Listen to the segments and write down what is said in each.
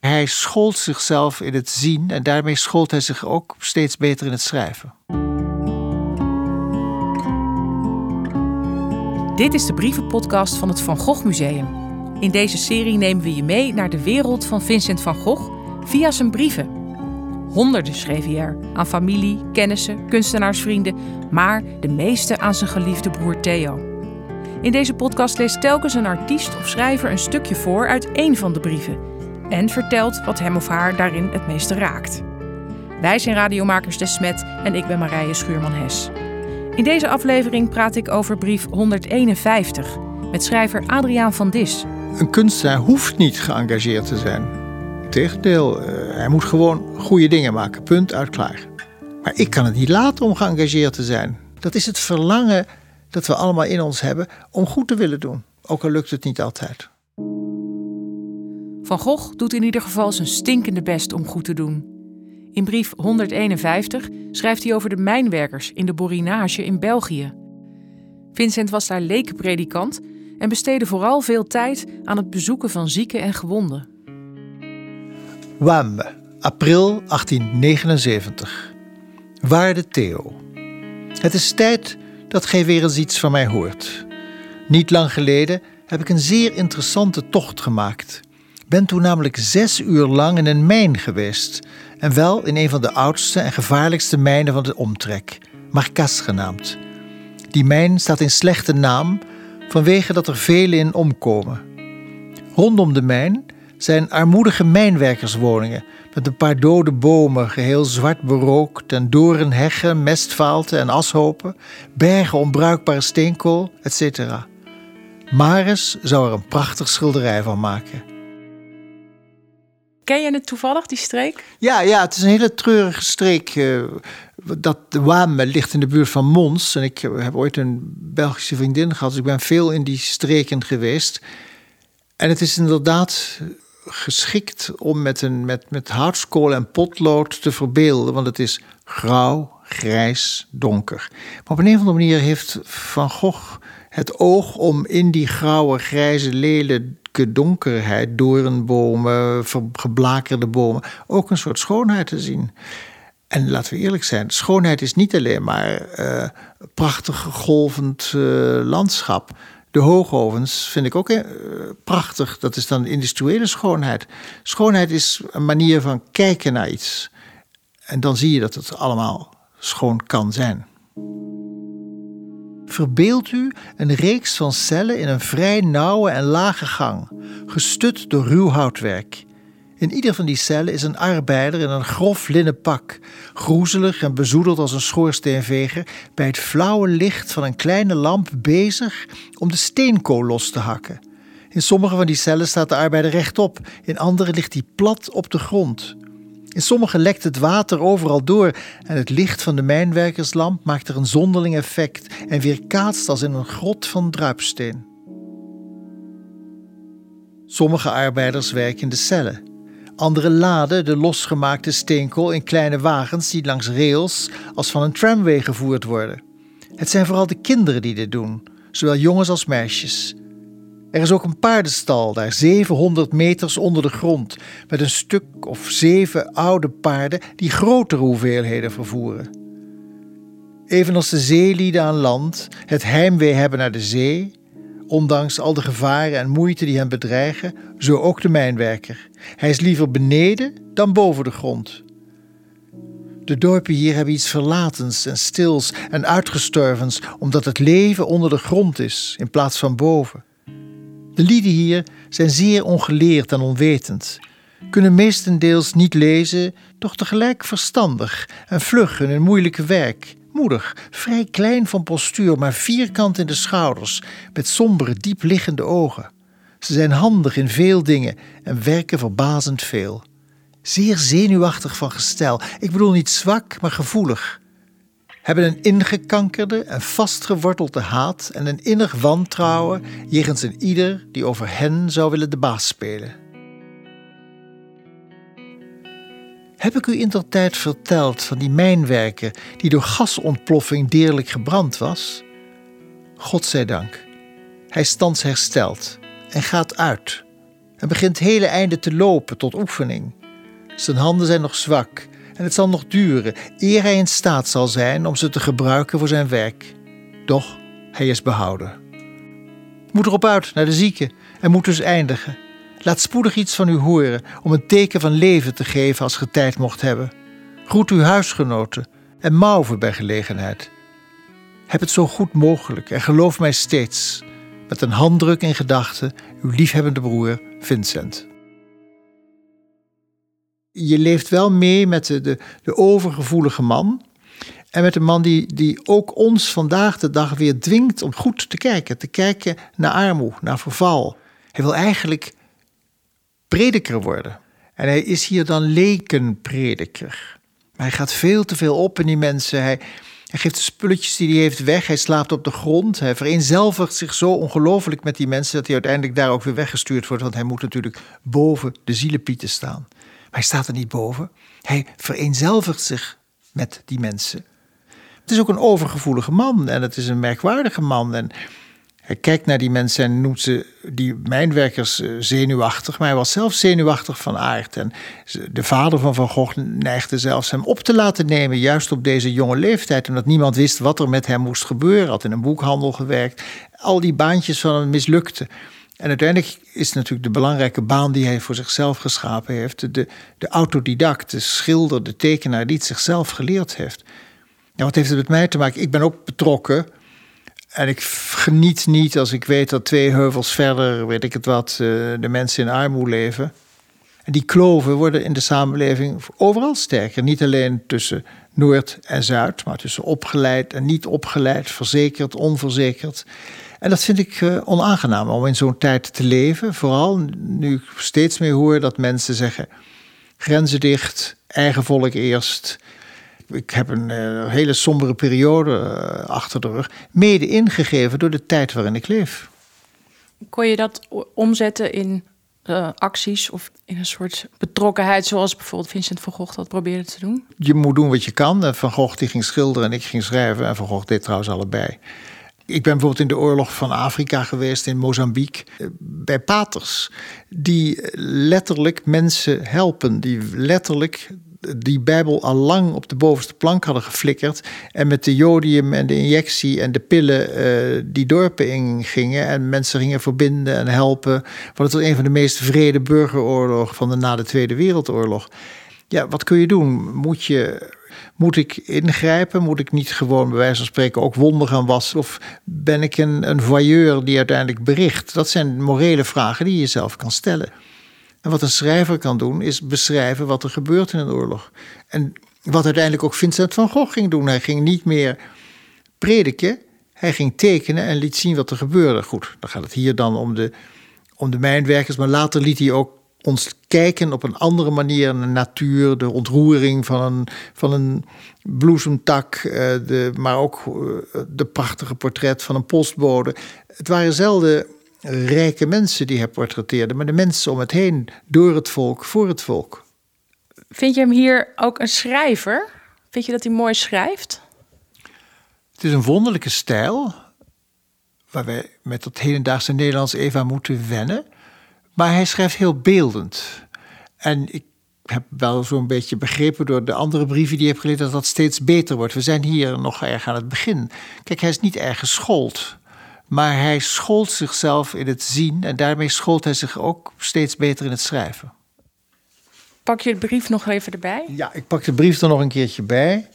Hij schold zichzelf in het zien en daarmee schold hij zich ook steeds beter in het schrijven. Dit is de brievenpodcast van het Van Gogh Museum. In deze serie nemen we je mee naar de wereld van Vincent van Gogh via zijn brieven. Honderden schreef hij er aan familie, kennissen, kunstenaarsvrienden, maar de meeste aan zijn geliefde broer Theo. In deze podcast leest telkens een artiest of schrijver een stukje voor uit één van de brieven en vertelt wat hem of haar daarin het meeste raakt. Wij zijn radiomakers De Smet en ik ben Marije Schuurman-Hes. In deze aflevering praat ik over brief 151 met schrijver Adriaan van Dis. Een kunstenaar hoeft niet geëngageerd te zijn. Integendeel, eh, hij moet gewoon goede dingen maken. Punt, uit, klaar. Maar ik kan het niet laten om geëngageerd te zijn. Dat is het verlangen dat we allemaal in ons hebben om goed te willen doen. Ook al lukt het niet altijd. Van Gogh doet in ieder geval zijn stinkende best om goed te doen. In brief 151 schrijft hij over de mijnwerkers in de Borinage in België. Vincent was daar lekenpredikant en besteedde vooral veel tijd aan het bezoeken van zieken en gewonden. Wambe, april 1879. Waarde Theo. Het is tijd dat gij weer eens iets van mij hoort. Niet lang geleden heb ik een zeer interessante tocht gemaakt. Ben toen namelijk zes uur lang in een mijn geweest. En wel in een van de oudste en gevaarlijkste mijnen van de omtrek, Marcas genaamd. Die mijn staat in slechte naam vanwege dat er velen in omkomen. Rondom de mijn zijn armoedige mijnwerkerswoningen met een paar dode bomen, geheel zwart berookt, en doornheggen, mestvaalten en ashopen, bergen onbruikbare steenkool, etc. Maris zou er een prachtig schilderij van maken. Ken je het toevallig, die streek? Ja, ja het is een hele treurige streek. Uh, dat de Wame ligt in de buurt van Mons. En ik heb ooit een Belgische vriendin gehad, dus ik ben veel in die streken geweest. En het is inderdaad geschikt om met, een, met, met houtskool en potlood te verbeelden, want het is grauw, grijs, donker. Maar op een of andere manier heeft Van Gogh het oog om in die grauwe, grijze, lelijke donkerheid, doornbomen, geblakerde bomen, ook een soort schoonheid te zien. En laten we eerlijk zijn, schoonheid is niet alleen maar uh, prachtig golvend uh, landschap. De hoogovens vind ik ook uh, prachtig. Dat is dan industriële schoonheid. Schoonheid is een manier van kijken naar iets. En dan zie je dat het allemaal schoon kan zijn. Verbeeld u een reeks van cellen in een vrij nauwe en lage gang, gestut door ruw houtwerk. In ieder van die cellen is een arbeider in een grof linnen pak, groezelig en bezoedeld als een schoorsteenveger, bij het flauwe licht van een kleine lamp bezig om de steenkool los te hakken. In sommige van die cellen staat de arbeider rechtop, in andere ligt hij plat op de grond. In sommige lekt het water overal door en het licht van de mijnwerkerslamp maakt er een zonderling effect en weerkaatst als in een grot van druipsteen. Sommige arbeiders werken in de cellen. Anderen laden de losgemaakte steenkool in kleine wagens die langs rails als van een tramway gevoerd worden. Het zijn vooral de kinderen die dit doen, zowel jongens als meisjes. Er is ook een paardenstal daar 700 meters onder de grond, met een stuk of zeven oude paarden die grotere hoeveelheden vervoeren. Evenals de zeelieden aan land het heimwee hebben naar de zee, ondanks al de gevaren en moeite die hem bedreigen, zo ook de mijnwerker. Hij is liever beneden dan boven de grond. De dorpen hier hebben iets verlatens en stils en uitgestorvens, omdat het leven onder de grond is in plaats van boven. De lieden hier zijn zeer ongeleerd en onwetend, kunnen meestendeels niet lezen, doch tegelijk verstandig en vlug in hun moeilijke werk, moedig, vrij klein van postuur, maar vierkant in de schouders, met sombere, diep liggende ogen. Ze zijn handig in veel dingen en werken verbazend veel. Zeer zenuwachtig van gestel, ik bedoel niet zwak, maar gevoelig hebben een ingekankerde en vastgewortelde haat en een innig wantrouwen jegens een ieder die over hen zou willen de baas spelen. Heb ik u in der tijd verteld van die mijnwerker die door gasontploffing deerlijk gebrand was? God zij dank. Hij stands hersteld en gaat uit. en begint hele einden te lopen tot oefening. Zijn handen zijn nog zwak en het zal nog duren eer hij in staat zal zijn om ze te gebruiken voor zijn werk. Doch hij is behouden. Moet erop uit naar de zieke en moet dus eindigen. Laat spoedig iets van u horen om een teken van leven te geven als ge tijd mocht hebben. Groet uw huisgenoten en mouwen bij gelegenheid. Heb het zo goed mogelijk en geloof mij steeds, met een handdruk in gedachten, uw liefhebbende broer Vincent. Je leeft wel mee met de, de, de overgevoelige man. En met een man die, die ook ons vandaag de dag weer dwingt om goed te kijken. Te kijken naar armoede, naar verval. Hij wil eigenlijk prediker worden. En hij is hier dan lekenprediker. Maar hij gaat veel te veel op in die mensen. Hij, hij geeft de spulletjes die hij heeft weg. Hij slaapt op de grond. Hij vereenzelvigt zich zo ongelooflijk met die mensen dat hij uiteindelijk daar ook weer weggestuurd wordt. Want hij moet natuurlijk boven de zielenpieten staan. Maar hij staat er niet boven. Hij vereenzelvigt zich met die mensen. Het is ook een overgevoelige man en het is een merkwaardige man. En hij kijkt naar die mensen en noemt ze, die mijnwerkers, eh, zenuwachtig. Maar hij was zelf zenuwachtig van aard. En de vader van Van Gogh neigde zelfs hem op te laten nemen, juist op deze jonge leeftijd. Omdat niemand wist wat er met hem moest gebeuren. Had in een boekhandel gewerkt. Al die baantjes van hem mislukten. En uiteindelijk is natuurlijk de belangrijke baan die hij voor zichzelf geschapen heeft, de, de autodidact, de schilder, de tekenaar die het zichzelf geleerd heeft. Ja, wat heeft het met mij te maken? Ik ben ook betrokken en ik geniet niet als ik weet dat twee heuvels verder, weet ik het wat, eh, de mensen in armoede leven. En die kloven worden in de samenleving overal sterker. Niet alleen tussen Noord en Zuid, maar tussen opgeleid en niet opgeleid, verzekerd, onverzekerd. En dat vind ik uh, onaangenaam om in zo'n tijd te leven. Vooral nu ik steeds meer hoor dat mensen zeggen: grenzen dicht, eigen volk eerst ik heb een uh, hele sombere periode uh, achter de rug, mede ingegeven door de tijd waarin ik leef. Kon je dat omzetten in uh, acties of in een soort betrokkenheid, zoals bijvoorbeeld Vincent van Gogh dat probeerde te doen? Je moet doen wat je kan. Van Gogh die ging schilderen en ik ging schrijven en Van Gogh deed trouwens allebei. Ik ben bijvoorbeeld in de oorlog van Afrika geweest, in Mozambique, bij paters. Die letterlijk mensen helpen, die letterlijk die Bijbel al lang op de bovenste plank hadden geflikkerd. En met de jodium en de injectie en de pillen uh, die dorpen ingingen. En mensen gingen verbinden en helpen. Want het een van de meest vrede burgeroorlogen van de na de Tweede Wereldoorlog. Ja, wat kun je doen? Moet je moet ik ingrijpen? Moet ik niet gewoon bij wijze van spreken ook wonder gaan wassen? Of ben ik een, een voyeur die uiteindelijk bericht? Dat zijn morele vragen die je zelf kan stellen. En wat een schrijver kan doen, is beschrijven wat er gebeurt in een oorlog. En wat uiteindelijk ook Vincent van Gogh ging doen. Hij ging niet meer prediken, hij ging tekenen en liet zien wat er gebeurde. Goed, dan gaat het hier dan om de, om de mijnwerkers, maar later liet hij ook ons kijken op een andere manier naar de natuur, de ontroering van een, van een bloesemtak, eh, de, maar ook eh, de prachtige portret van een postbode. Het waren zelden rijke mensen die hij portretteerde, maar de mensen om het heen, door het volk, voor het volk. Vind je hem hier ook een schrijver? Vind je dat hij mooi schrijft? Het is een wonderlijke stijl, waar wij met het hedendaagse Nederlands even aan moeten wennen. Maar hij schrijft heel beeldend. En ik heb wel zo'n beetje begrepen door de andere brieven die ik heb gelezen dat dat steeds beter wordt. We zijn hier nog erg aan het begin. Kijk, hij is niet erg geschoold. Maar hij schold zichzelf in het zien en daarmee schold hij zich ook steeds beter in het schrijven. Pak je de brief nog even erbij? Ja, ik pak de brief er nog een keertje bij.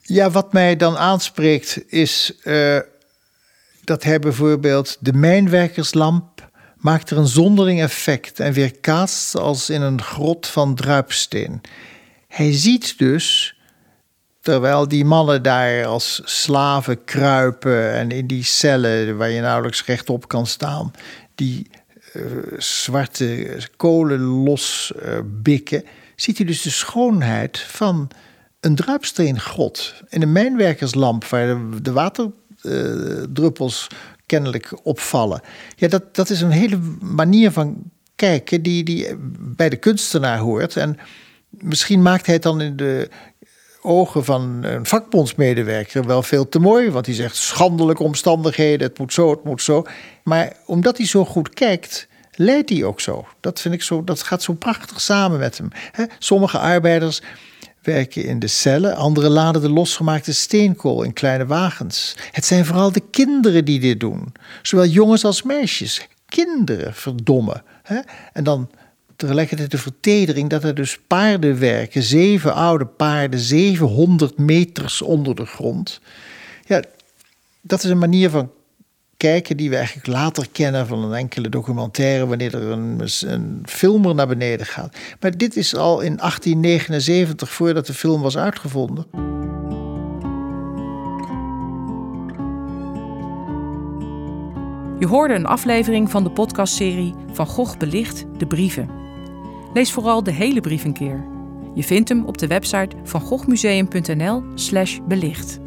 Ja, wat mij dan aanspreekt is uh, dat hij bijvoorbeeld de mijnwerkerslamp maakt er een zonderling effect en weerkaatst als in een grot van druipsteen. Hij ziet dus Terwijl die mannen daar als slaven kruipen en in die cellen waar je nauwelijks rechtop kan staan, die uh, zwarte kolen losbikken, uh, ziet hij dus de schoonheid van een druipsteengrot. In een mijnwerkerslamp waar de, waterdruppels uh, kennelijk opvallen. Ja, dat, dat is een hele manier van kijken die, die bij de kunstenaar hoort. En misschien maakt hij het dan in de ogen van een vakbondsmedewerker wel veel te mooi. Want hij zegt schandelijke omstandigheden, het moet zo, het moet zo. Maar omdat hij zo goed kijkt leidt hij ook zo. Dat vind ik zo, dat gaat zo prachtig samen met hem. sommige arbeiders werken in de cellen, anderen laden de losgemaakte steenkool in kleine wagens. Het zijn vooral de kinderen die dit doen, zowel jongens als meisjes. Kinderen, verdomme. En dan tegelijkertijd de vertedering dat er dus paarden werken, zeven oude paarden, 700 meters onder de grond. Ja, dat is een manier van kijken die we eigenlijk later kennen van een enkele documentaire wanneer er een, filmer naar beneden gaat. Maar dit is al in 1879 voordat de film was uitgevonden. Je hoorde een aflevering van de podcastserie Van Gogh belicht de brieven. Lees vooral de hele brief een keer. Je vindt hem op de website van goghmuseum.nl/belicht.